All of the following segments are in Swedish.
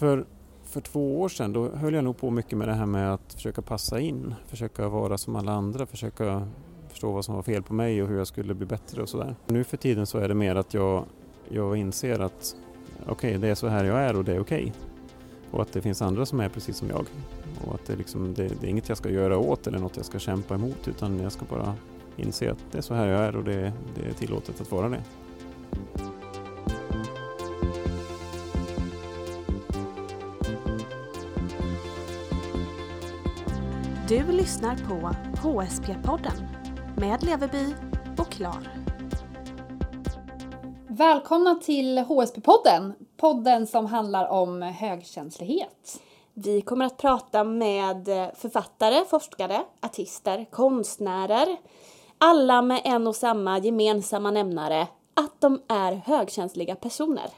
För, för två år sedan då höll jag nog på mycket med det här med att försöka passa in, försöka vara som alla andra, försöka förstå vad som var fel på mig och hur jag skulle bli bättre och sådär. Nu för tiden så är det mer att jag, jag inser att okej, okay, det är så här jag är och det är okej. Okay. Och att det finns andra som är precis som jag. Och att det, liksom, det, det, är inget jag ska göra åt eller något jag ska kämpa emot utan jag ska bara inse att det är så här jag är och det, det är tillåtet att vara det. Du lyssnar på HSP-podden med Leverby och Klar. Välkomna till HSP-podden, podden som handlar om högkänslighet. Vi kommer att prata med författare, forskare, artister, konstnärer. Alla med en och samma gemensamma nämnare, att de är högkänsliga personer.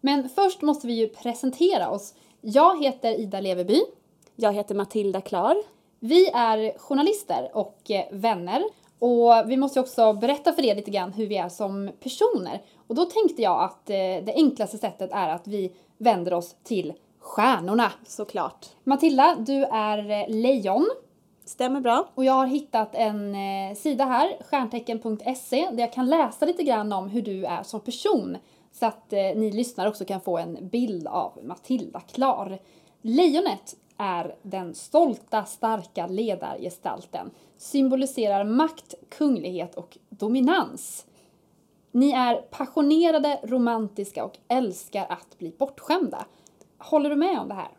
Men först måste vi ju presentera oss. Jag heter Ida Leverby. Jag heter Matilda Klar. Vi är journalister och eh, vänner och vi måste också berätta för er lite grann hur vi är som personer. Och då tänkte jag att eh, det enklaste sättet är att vi vänder oss till stjärnorna. Såklart. Matilda, du är eh, lejon. Stämmer bra. Och jag har hittat en sida här, stjärntecken.se, där jag kan läsa lite grann om hur du är som person. Så att ni lyssnare också kan få en bild av Matilda Klar. Lejonet är den stolta, starka ledargestalten, symboliserar makt, kunglighet och dominans. Ni är passionerade, romantiska och älskar att bli bortskämda. Håller du med om det här?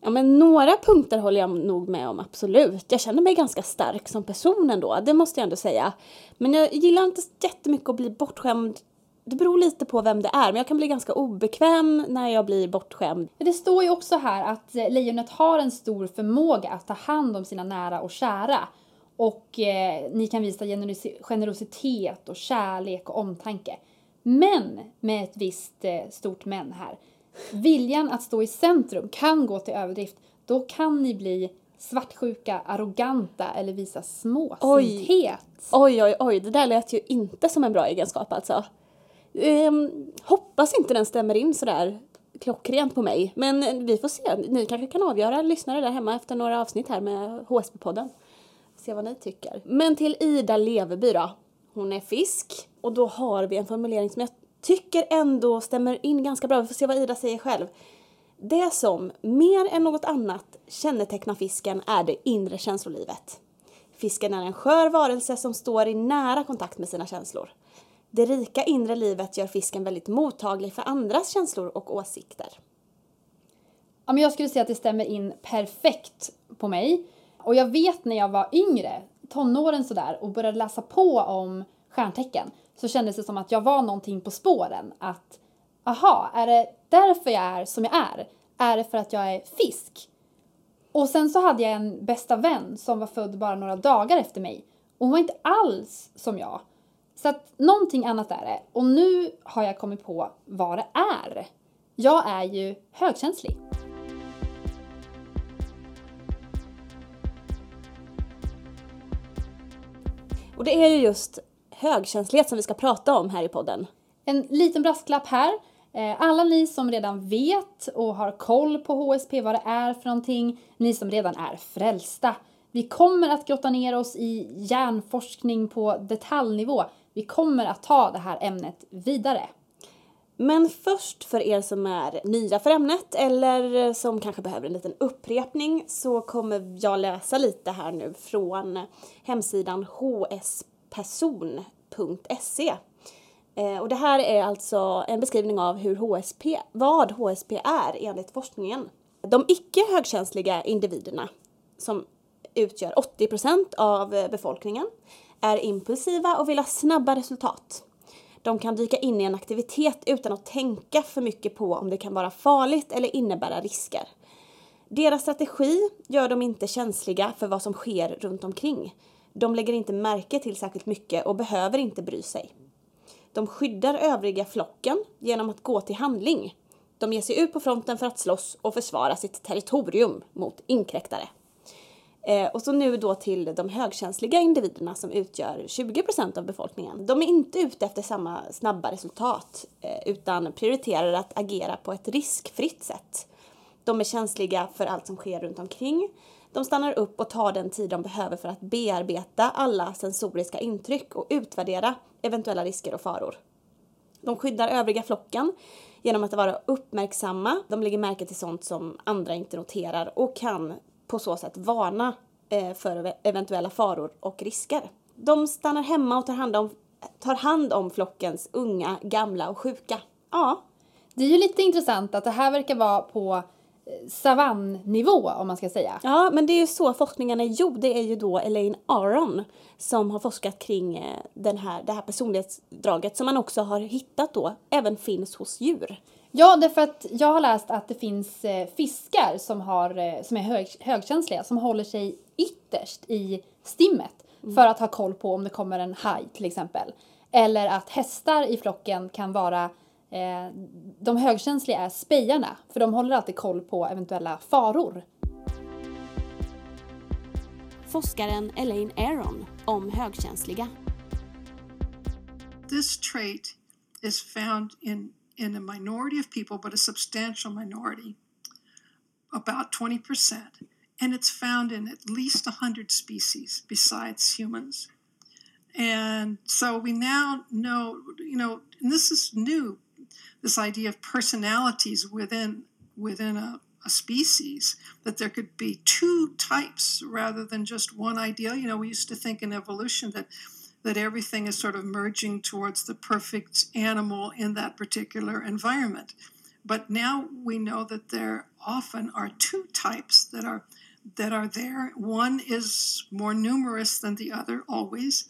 Ja, men några punkter håller jag nog med om, absolut. Jag känner mig ganska stark som person ändå, det måste jag ändå säga. Men jag gillar inte jättemycket att bli bortskämd det beror lite på vem det är, men jag kan bli ganska obekväm när jag blir bortskämd. Det står ju också här att eh, lejonet har en stor förmåga att ta hand om sina nära och kära. Och eh, ni kan visa generositet och kärlek och omtanke. Men, med ett visst eh, stort men här. Viljan att stå i centrum kan gå till överdrift. Då kan ni bli svartsjuka, arroganta eller visa småsinthet. Oj, oj, oj, det där lät ju inte som en bra egenskap alltså. Ehm, hoppas inte den stämmer in sådär klockrent på mig. Men eh, vi får se. Ni kanske kan avgöra, lyssnare där hemma efter några avsnitt här med HSB-podden. Se vad ni tycker. Men till Ida Leveby då. Hon är fisk och då har vi en formulering som jag tycker ändå stämmer in ganska bra. Vi får se vad Ida säger själv. Det som mer än något annat kännetecknar fisken är det inre känslolivet. Fisken är en skör varelse som står i nära kontakt med sina känslor. Det rika inre livet gör fisken väldigt mottaglig för andras känslor och åsikter. Ja, men jag skulle säga att det stämmer in perfekt på mig. Och jag vet när jag var yngre, tonåren sådär, och började läsa på om stjärntecken så kändes det som att jag var någonting på spåren. Att, aha, är det därför jag är som jag är? Är det för att jag är fisk? Och sen så hade jag en bästa vän som var född bara några dagar efter mig. Och hon var inte alls som jag. Så att någonting annat är det. Och nu har jag kommit på vad det är. Jag är ju högkänslig. Och det är ju just högkänslighet som vi ska prata om här i podden. En liten brasklapp här. Eh, alla ni som redan vet och har koll på HSP, vad det är för någonting, ni som redan är frälsta. Vi kommer att grotta ner oss i hjärnforskning på detaljnivå. Vi kommer att ta det här ämnet vidare. Men först för er som är nya för ämnet eller som kanske behöver en liten upprepning så kommer jag läsa lite här nu från hemsidan hsperson.se. Eh, och det här är alltså en beskrivning av hur HSP, vad HSP är enligt forskningen. De icke högkänsliga individerna som utgör 80% av eh, befolkningen är impulsiva och vill ha snabba resultat. De kan dyka in i en aktivitet utan att tänka för mycket på om det kan vara farligt eller innebära risker. Deras strategi gör dem inte känsliga för vad som sker runt omkring. De lägger inte märke till särskilt mycket och behöver inte bry sig. De skyddar övriga flocken genom att gå till handling. De ger sig ut på fronten för att slåss och försvara sitt territorium mot inkräktare. Eh, och så nu då till de högkänsliga individerna som utgör 20% av befolkningen. De är inte ute efter samma snabba resultat eh, utan prioriterar att agera på ett riskfritt sätt. De är känsliga för allt som sker runt omkring. De stannar upp och tar den tid de behöver för att bearbeta alla sensoriska intryck och utvärdera eventuella risker och faror. De skyddar övriga flocken genom att vara uppmärksamma. De lägger märke till sånt som andra inte noterar och kan på så sätt varna eh, för eventuella faror och risker. De stannar hemma och tar hand om, tar hand om flockens unga, gamla och sjuka. Ja. Det är ju lite intressant att det här verkar vara på savannivå om man ska säga. Ja, men det är ju så forskningen är gjord. Det är ju då Elaine Aron som har forskat kring eh, den här, det här personlighetsdraget som man också har hittat då även finns hos djur. Ja, därför att jag har läst att det finns eh, fiskar som, har, eh, som är hög, högkänsliga som håller sig ytterst i stimmet mm. för att ha koll på om det kommer en haj till exempel. Eller att hästar i flocken kan vara Eh, de högkänsliga är spejarna, för de håller alltid koll på eventuella faror. Forskaren Elaine Aron om högkänsliga. This trait is found in, in a minority of people, but a substantial minority, about 20%. And it's found in at least 100 species besides humans. And so we now know, you know, and this is new this idea of personalities within within a, a species that there could be two types rather than just one ideal you know we used to think in evolution that that everything is sort of merging towards the perfect animal in that particular environment but now we know that there often are two types that are that are there one is more numerous than the other always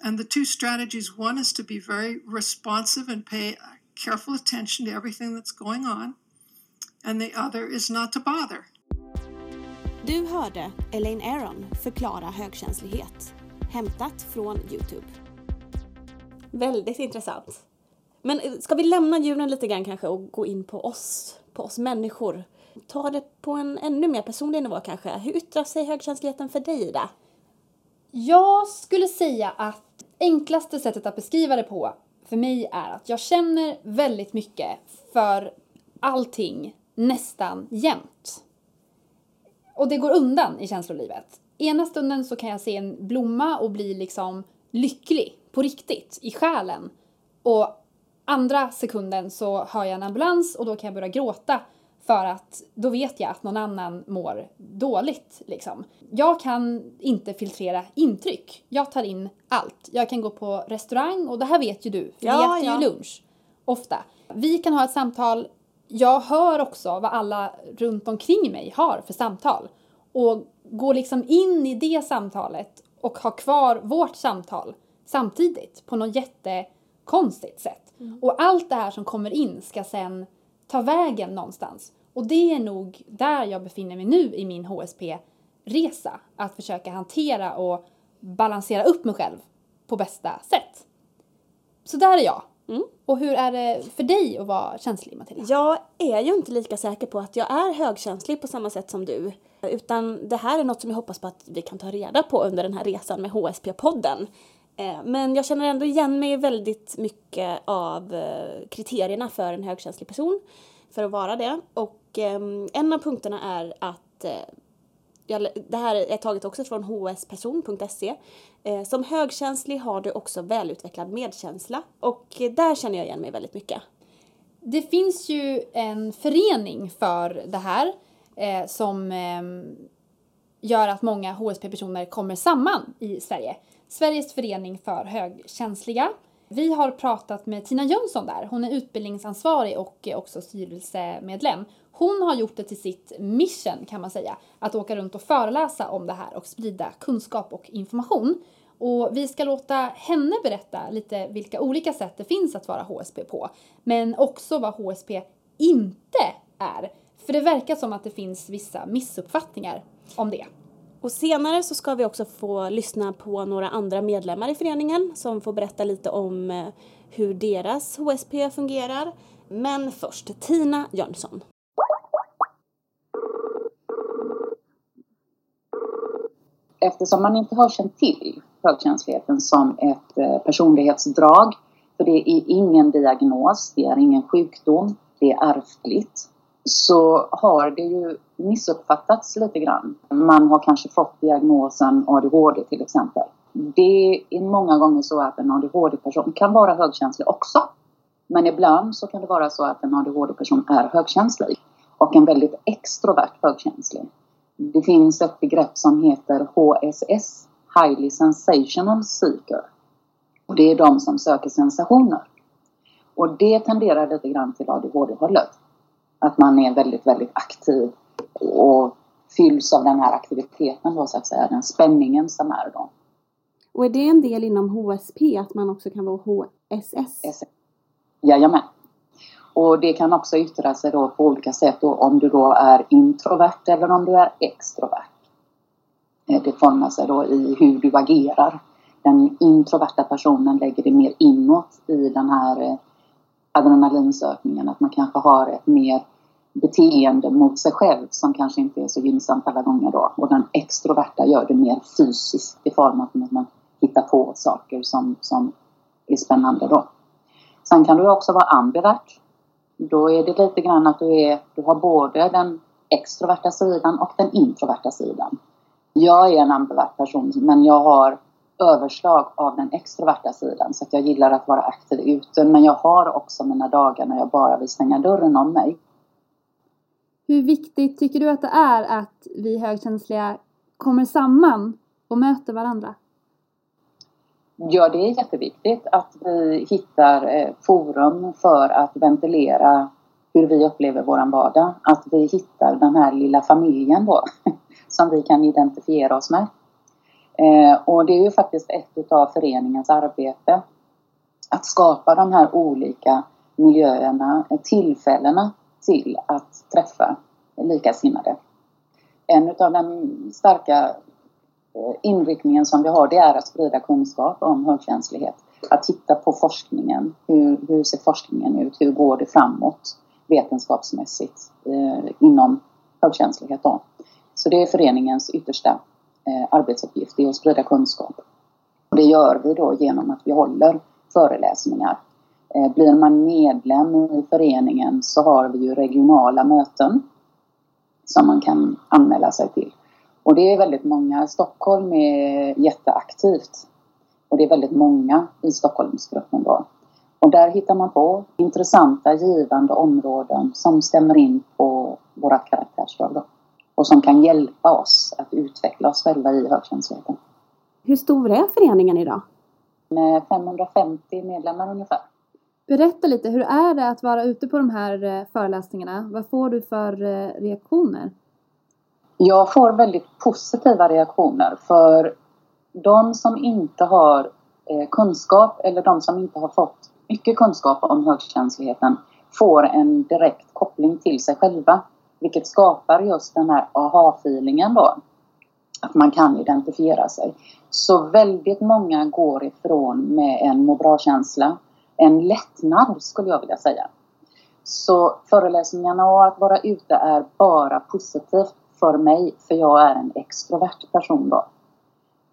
and the two strategies one is to be very responsive and pay careful attention to everything that's going on. And the other is not to bother. Du hörde Elaine Aron förklara högkänslighet, hämtat från Youtube. Väldigt intressant. Men eh, ska vi lämna djuren lite grann kanske och gå in på oss, på oss människor? Ta det på en ännu mer personlig nivå kanske. Hur yttrar sig högkänsligheten för dig Ida? Jag skulle säga att enklaste sättet att beskriva det på för mig är att jag känner väldigt mycket för allting nästan jämt. Och det går undan i känslolivet. Ena stunden så kan jag se en blomma och bli liksom lycklig på riktigt i själen. Och andra sekunden så hör jag en ambulans och då kan jag börja gråta för att då vet jag att någon annan mår dåligt. Liksom. Jag kan inte filtrera intryck. Jag tar in allt. Jag kan gå på restaurang och det här vet ju du, för ja, vi äter ja. ju lunch ofta. Vi kan ha ett samtal. Jag hör också vad alla runt omkring mig har för samtal och går liksom in i det samtalet och har kvar vårt samtal samtidigt på något jättekonstigt sätt. Mm. Och allt det här som kommer in ska sen ta vägen någonstans. Och det är nog där jag befinner mig nu i min HSP-resa. Att försöka hantera och balansera upp mig själv på bästa sätt. Så där är jag. Mm. Och hur är det för dig att vara känslig Matilda? Jag är ju inte lika säker på att jag är högkänslig på samma sätt som du. Utan det här är något som jag hoppas på att vi kan ta reda på under den här resan med HSP-podden. Eh, men jag känner ändå igen mig väldigt mycket av eh, kriterierna för en högkänslig person för att vara det. Och ehm, en av punkterna är att eh, det här är taget också från hsperson.se. Som högkänslig har du också välutvecklad medkänsla och där känner jag igen mig väldigt mycket. Det finns ju en förening för det här eh, som eh, gör att många HSP-personer kommer samman i Sverige. Sveriges förening för högkänsliga. Vi har pratat med Tina Jönsson där. Hon är utbildningsansvarig och eh, också styrelsemedlem. Hon har gjort det till sitt mission kan man säga, att åka runt och föreläsa om det här och sprida kunskap och information. Och vi ska låta henne berätta lite vilka olika sätt det finns att vara HSP på, men också vad HSP inte är. För det verkar som att det finns vissa missuppfattningar om det. Och senare så ska vi också få lyssna på några andra medlemmar i föreningen som får berätta lite om eh, hur deras HSP fungerar. Men först Tina Jönsson. Eftersom man inte har känt till högkänsligheten som ett eh, personlighetsdrag, för det är ingen diagnos, det är ingen sjukdom, det är ärftligt, så har det ju missuppfattats lite grann. Man har kanske fått diagnosen ADHD till exempel. Det är många gånger så att en ADHD-person kan vara högkänslig också. Men ibland så kan det vara så att en ADHD-person är högkänslig och en väldigt extrovert högkänslig. Det finns ett begrepp som heter HSS, Highly Sensational Seeker. Och det är de som söker sensationer. Och det tenderar lite grann till ADHD-hållet. Att man är väldigt, väldigt aktiv och fylls av den här aktiviteten då så att säga, den spänningen som är då. Och är det en del inom HSP att man också kan vara HSS? SS. Jajamän. Och det kan också yttra sig då på olika sätt då, om du då är introvert eller om du är extrovert. Eh, det formar sig då i hur du agerar. Den introverta personen lägger det mer inåt i den här eh, adrenalinsökningen. Att man kanske har ett mer beteende mot sig själv som kanske inte är så gynnsamt alla gånger då. Och den extroverta gör det mer fysiskt i form av att man hittar på saker som, som är spännande då. Sen kan du också vara ambivert. Då är det lite grann att du, är, du har både den extroverta sidan och den introverta sidan. Jag är en ambivert person men jag har överslag av den extroverta sidan så att jag gillar att vara aktiv ute men jag har också mina dagar när jag bara vill stänga dörren om mig. Hur viktigt tycker du att det är att vi högkänsliga kommer samman och möter varandra? Ja, det är jätteviktigt att vi hittar eh, forum för att ventilera hur vi upplever våran vardag. Att vi hittar den här lilla familjen då som vi kan identifiera oss med. Eh, och det är ju faktiskt ett av föreningens arbete att skapa de här olika miljöerna, eh, tillfällena till att träffa likasinnade. En av de starka eh, inriktningen som vi har det är att sprida kunskap om högkänslighet. Att titta på forskningen. Hur, hur ser forskningen ut? Hur går det framåt vetenskapsmässigt eh, inom högkänslighet? Då? Så det är föreningens yttersta Eh, arbetsuppgift, det är att sprida kunskap. Det gör vi då genom att vi håller föreläsningar. Eh, blir man medlem i föreningen så har vi ju regionala möten som man kan anmäla sig till. Och det är väldigt många. Stockholm är jätteaktivt. Och det är väldigt många i Stockholmsgruppen då. Och där hittar man på intressanta, givande områden som stämmer in på vårt karaktärsdrag och som kan hjälpa oss att utveckla oss själva i högkänsligheten. Hur stor är föreningen idag? Med 550 medlemmar ungefär. Berätta lite, hur är det att vara ute på de här eh, föreläsningarna? Vad får du för eh, reaktioner? Jag får väldigt positiva reaktioner för de som inte har eh, kunskap eller de som inte har fått mycket kunskap om högkänsligheten får en direkt koppling till sig själva. Vilket skapar just den här aha-feelingen då. Att man kan identifiera sig. Så väldigt många går ifrån med en må bra-känsla. En lättnad skulle jag vilja säga. Så föreläsningarna och att vara ute är bara positivt för mig, för jag är en extrovert person då.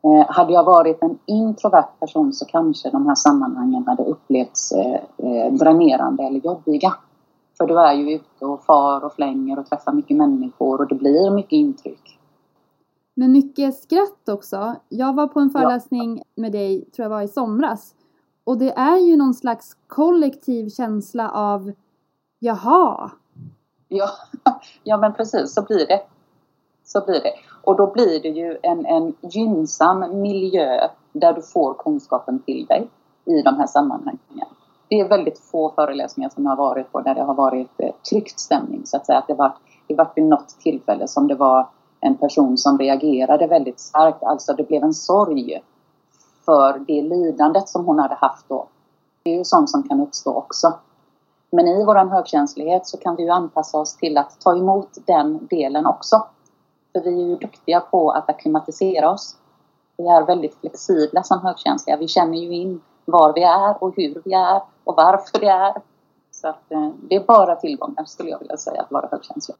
Eh, hade jag varit en introvert person så kanske de här sammanhangen hade upplevts eh, eh dränerande eller jobbiga. För du är ju ute och far och flänger och träffar mycket människor och det blir mycket intryck. Men mycket skratt också. Jag var på en föreläsning ja. med dig, tror jag var i somras. Och det är ju någon slags kollektiv känsla av jaha. Ja, ja men precis så blir det. Så blir det. Och då blir det ju en, en gynnsam miljö där du får kunskapen till dig i de här sammanhangen det är väldigt få föreläsningar som jag har varit på där det har varit eh, tryckt stämning så att säga. Att det var, det var vid något tillfälle som det var en person som reagerade väldigt starkt. Alltså det blev en sorg för det lidandet som hon hade haft då. Det är ju sånt som kan uppstå också. Men i vår högkänslighet så kan vi ju anpassa oss till att ta emot den delen också. För vi är ju duktiga på att akklimatisera oss. Vi är väldigt flexibla som högkänsliga. Vi känner ju in var vi är och hur vi är och varför det är. Så att, eh, det är bara tillgångar skulle jag vilja säga att vara högkänslig.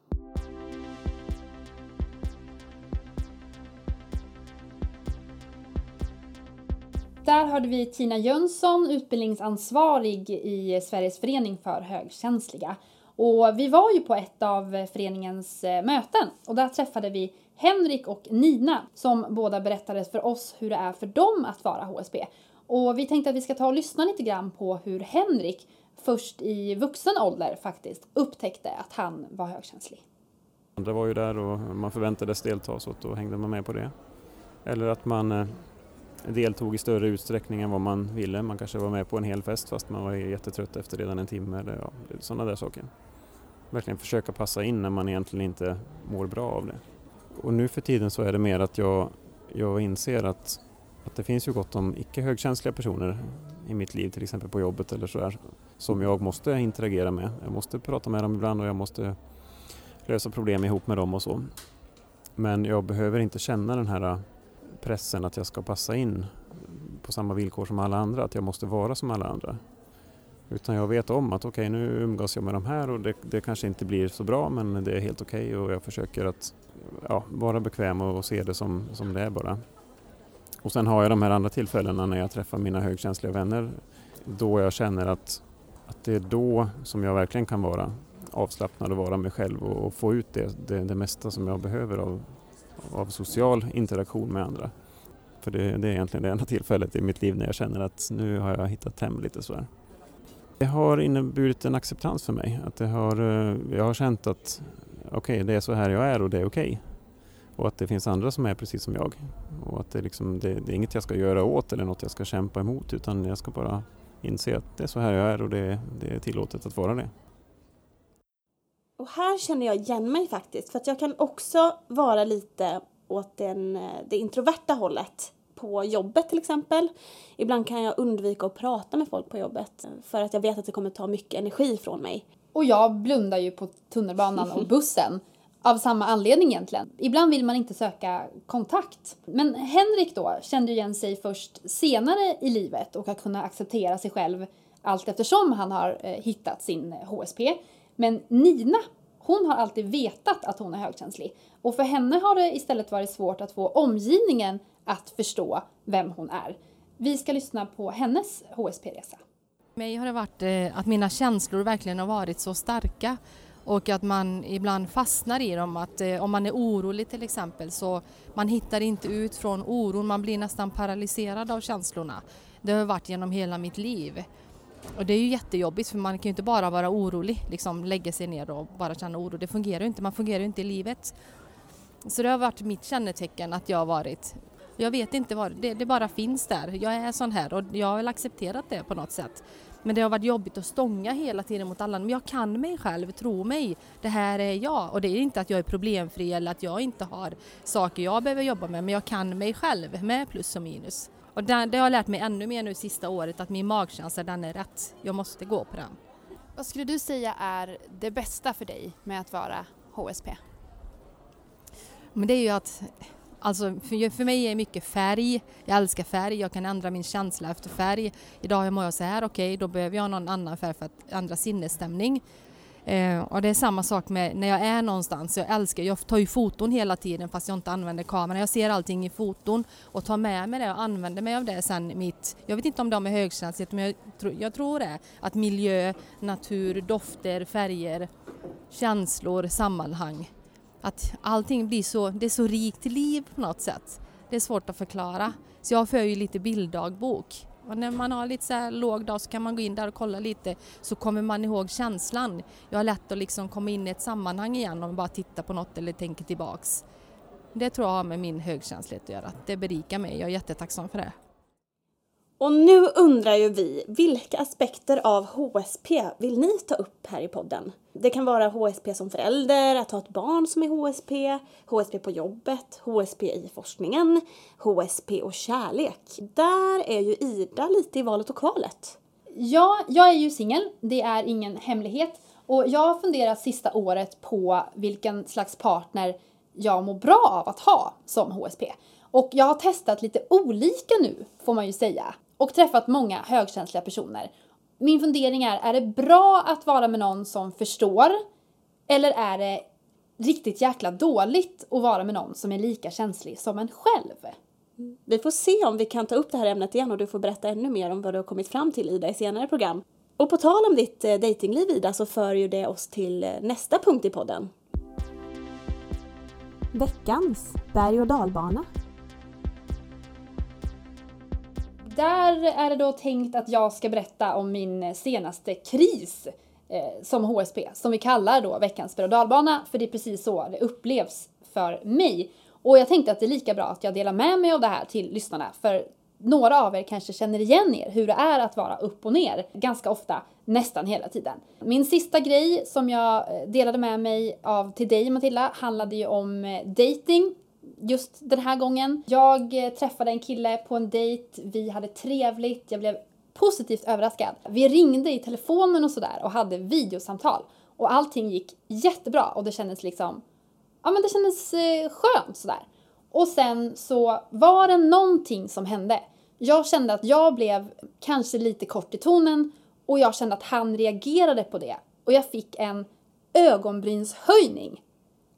Där hörde vi Tina Jönsson, utbildningsansvarig i Sveriges förening för högkänsliga. Och vi var ju på ett av föreningens eh, möten och där träffade vi Henrik och Nina som båda berättade för oss hur det är för dem att vara HSB. Och vi tänkte att vi ska ta och lyssna lite grann på hur Henrik först i vuxen ålder faktiskt upptäckte att han var högkänslig. Andra var ju där och man förväntades delta så då hängde man med på det. Eller att man eh, deltog i större utsträckning än vad man ville. Man kanske var med på en hel fest fast man var jättetrött efter redan en timme eller ja, sådana där saker. Verkligen försöka passa in när man egentligen inte mår bra av det. Och nu för tiden så är det mer att jag, jag inser att, att det finns ju gott om icke högkänsliga personer i mitt liv, till exempel på jobbet eller sådär, som jag måste interagera med. Jag måste prata med dem ibland och jag måste lösa problem ihop med dem och så. Men jag behöver inte känna den här pressen att jag ska passa in på samma villkor som alla andra, att jag måste vara som alla andra. Utan jag vet om att okej, okay, nu umgås jag med de här och det, det, kanske inte blir så bra men det är helt okej okay och jag försöker att ja, vara bekväm och se det som, som det är bara. Och sen har jag de här andra tillfällena när jag träffar mina högkänsliga vänner då jag känner att, att det är då som jag verkligen kan vara avslappnad och vara mig själv och, och få ut det, det, det, mesta som jag behöver av, av social interaktion med andra. För det, det, är egentligen det enda tillfället i mitt liv när jag känner att nu har jag hittat hem lite sådär. Det har inneburit en acceptans för mig. Att det har, eh, jag har känt att okej, okay, det är så här jag är och det är okej. Okay. Och att det finns andra som är precis som jag. Och att det, liksom, det, det, är inget jag ska göra åt eller något jag ska kämpa emot utan jag ska bara inse att det är så här jag är och det, det är tillåtet att vara det. Och här känner jag igen mig faktiskt för att jag kan också vara lite åt den, eh, det introverta hållet på jobbet till exempel. Ibland kan jag undvika att prata med folk på jobbet eh, för att jag vet att det kommer ta mycket energi från mig. Och jag blundar ju på tunnelbanan och bussen av samma anledning egentligen. Ibland vill man inte söka kontakt. Men Henrik då kände igen sig först senare i livet och har kunnat acceptera sig själv allt eftersom han har eh, hittat sin HSP. Men Nina, hon har alltid vetat att hon är högkänslig. Och för henne har det istället varit svårt att få omgivningen att förstå vem hon är. Vi ska lyssna på hennes HSP-resa. För mig har det varit eh, att mina känslor verkligen har varit så starka och att man ibland fastnar i dem. Att eh, om man är orolig till exempel så man hittar inte ut från oron, man blir nästan paralyserad av känslorna. Det har varit genom hela mitt liv. Och det är ju jättejobbigt för man kan ju inte bara vara orolig, liksom lägga sig ner och bara känna oro. Det fungerar ju inte, man fungerar ju inte i livet. Så det har varit mitt kännetecken att jag har varit jag vet inte vad, det, det bara finns där. Jag är sån här och jag har väl accepterat det på något sätt. Men det har varit jobbigt att stånga hela tiden mot alla. Men jag kan mig själv, tro mig. Det här är jag. Och det är inte att jag är problemfri eller att jag inte har saker jag behöver jobba med. Men jag kan mig själv med plus och minus. Och det, det har jag lärt mig ännu mer nu sista året att min magkänsla den är rätt. Jag måste gå på den. Vad skulle du säga är det bästa för dig med att vara HSP? Men det är ju att Alltså för, för mig är mycket färg. Jag älskar färg. Jag kan ändra min känsla efter färg. Idag mår jag så här, okej okay, då behöver jag någon annan färg för att ändra sinnesstämning. Eh, och det är samma sak med när jag är någonstans. Jag älskar, jag tar ju foton hela tiden fast jag inte använder kameran. Jag ser allting i foton och tar med mig det och använder mig av det sen mitt, jag vet inte om de är högkänsligt men jag, tro, jag tror det. Att miljö, natur, dofter, färger, känslor, sammanhang att allting blir så, det är så rikt liv på något sätt. Det är svårt att förklara. Så jag för ju lite bilddagbok. Och när man har lite så här låg dag så kan man gå in där och kolla lite så kommer man ihåg känslan. Jag har lätt att liksom komma in i ett sammanhang igen om jag bara tittar på något eller tänker tillbaks. Det tror jag har med min högkänslighet att göra. Det berikar mig. Jag är jättetacksam för det. Och nu undrar ju vi, vilka aspekter av HSP vill ni ta upp här i podden? Det kan vara HSP som förälder, att ha ett barn som är HSP, HSP på jobbet, HSP i forskningen, HSP och kärlek. Där är ju Ida lite i valet och kvalet. Ja, jag är ju singel, det är ingen hemlighet. Och jag har funderat sista året på vilken slags partner jag mår bra av att ha som HSP. Och jag har testat lite olika nu, får man ju säga och träffat många högkänsliga personer. Min fundering är, är det bra att vara med någon som förstår? Eller är det riktigt jäkla dåligt att vara med någon som är lika känslig som en själv? Vi får se om vi kan ta upp det här ämnet igen och du får berätta ännu mer om vad du har kommit fram till i dig senare program. Och på tal om ditt eh, datingliv Ida så för ju det oss till eh, nästa punkt i podden. Veckans berg och dalbana. Där är det då tänkt att jag ska berätta om min senaste kris eh, som HSP, som vi kallar då veckans berg och dalbana, för det är precis så det upplevs för mig. Och jag tänkte att det är lika bra att jag delar med mig av det här till lyssnarna, för några av er kanske känner igen er, hur det är att vara upp och ner ganska ofta, nästan hela tiden. Min sista grej som jag eh, delade med mig av till dig Matilda handlade ju om eh, dating just den här gången. Jag eh, träffade en kille på en dejt, vi hade trevligt, jag blev positivt överraskad. Vi ringde i telefonen och sådär och hade videosamtal och allting gick jättebra och det kändes liksom, ja men det kändes eh, skönt sådär. Och sen så var det någonting som hände. Jag kände att jag blev kanske lite kort i tonen och jag kände att han reagerade på det och jag fick en ögonbrynshöjning.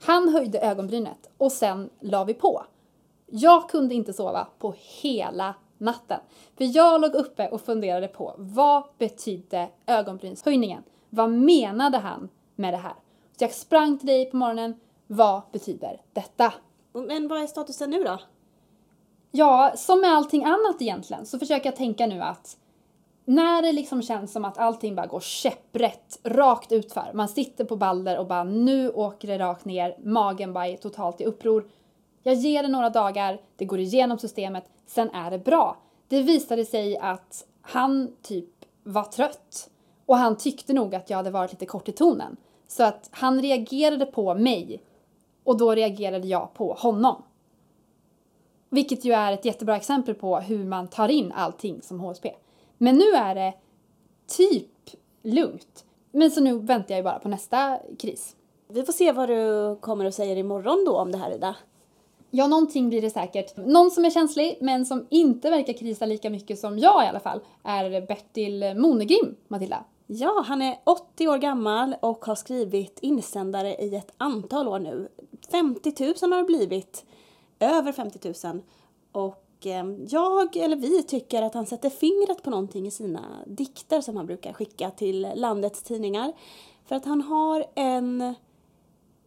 Han höjde ögonbrynet och sen la vi på. Jag kunde inte sova på hela natten. För jag låg uppe och funderade på vad betydde ögonbrynshöjningen? Vad menade han med det här? Så jag sprang till dig på morgonen. Vad betyder detta? Men vad är statusen nu då? Ja, som med allting annat egentligen så försöker jag tänka nu att när det liksom känns som att allting bara går käpprätt, rakt utför. Man sitter på balder och bara nu åker det rakt ner, magen bara är totalt i uppror. Jag ger det några dagar, det går igenom systemet, sen är det bra. Det visade sig att han typ var trött och han tyckte nog att jag hade varit lite kort i tonen. Så att han reagerade på mig och då reagerade jag på honom. Vilket ju är ett jättebra exempel på hur man tar in allting som HSP. Men nu är det typ lugnt. Men så nu väntar jag ju bara på nästa kris. Vi får se vad du kommer att säga imorgon då om det här Ida. Ja, någonting blir det säkert. Någon som är känslig, men som inte verkar krisa lika mycket som jag i alla fall, är Bertil Monegrim, Matilda. Ja, han är 80 år gammal och har skrivit insändare i ett antal år nu. 50 000 har det blivit. Över 50 000. Och och jag, eller vi, tycker att han sätter fingret på någonting i sina dikter som han brukar skicka till landets tidningar. För att han har en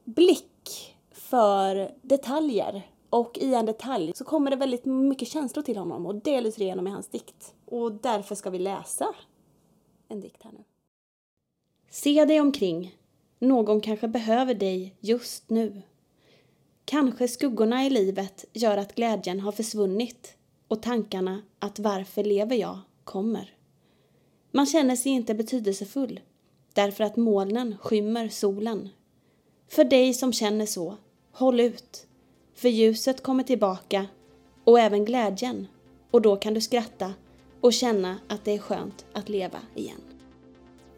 blick för detaljer. Och i en detalj så kommer det väldigt mycket känslor till honom och det lyser igenom i hans dikt. Och därför ska vi läsa en dikt här nu. Se dig omkring. Någon kanske behöver dig just nu. Kanske skuggorna i livet gör att glädjen har försvunnit och tankarna att varför lever jag kommer. Man känner sig inte betydelsefull därför att molnen skymmer solen. För dig som känner så, håll ut. För ljuset kommer tillbaka och även glädjen och då kan du skratta och känna att det är skönt att leva igen.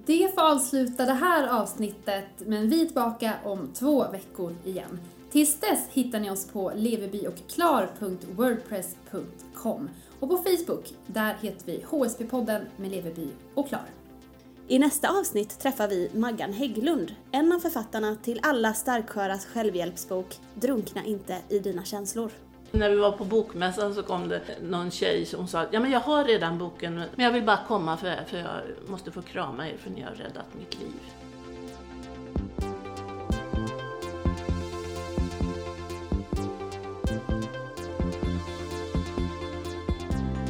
Det får avsluta det här avsnittet, men vi är tillbaka om två veckor igen. Tills dess hittar ni oss på leverbyochklar.wordpress.com och på Facebook, där heter vi HSP-podden med Leverby och Klar. I nästa avsnitt träffar vi Maggan Hägglund, en av författarna till alla starksköras självhjälpsbok Drunkna inte i dina känslor. När vi var på bokmässan så kom det någon tjej som sa ja men jag har redan boken men jag vill bara komma för, för jag måste få krama er för ni har räddat mitt liv.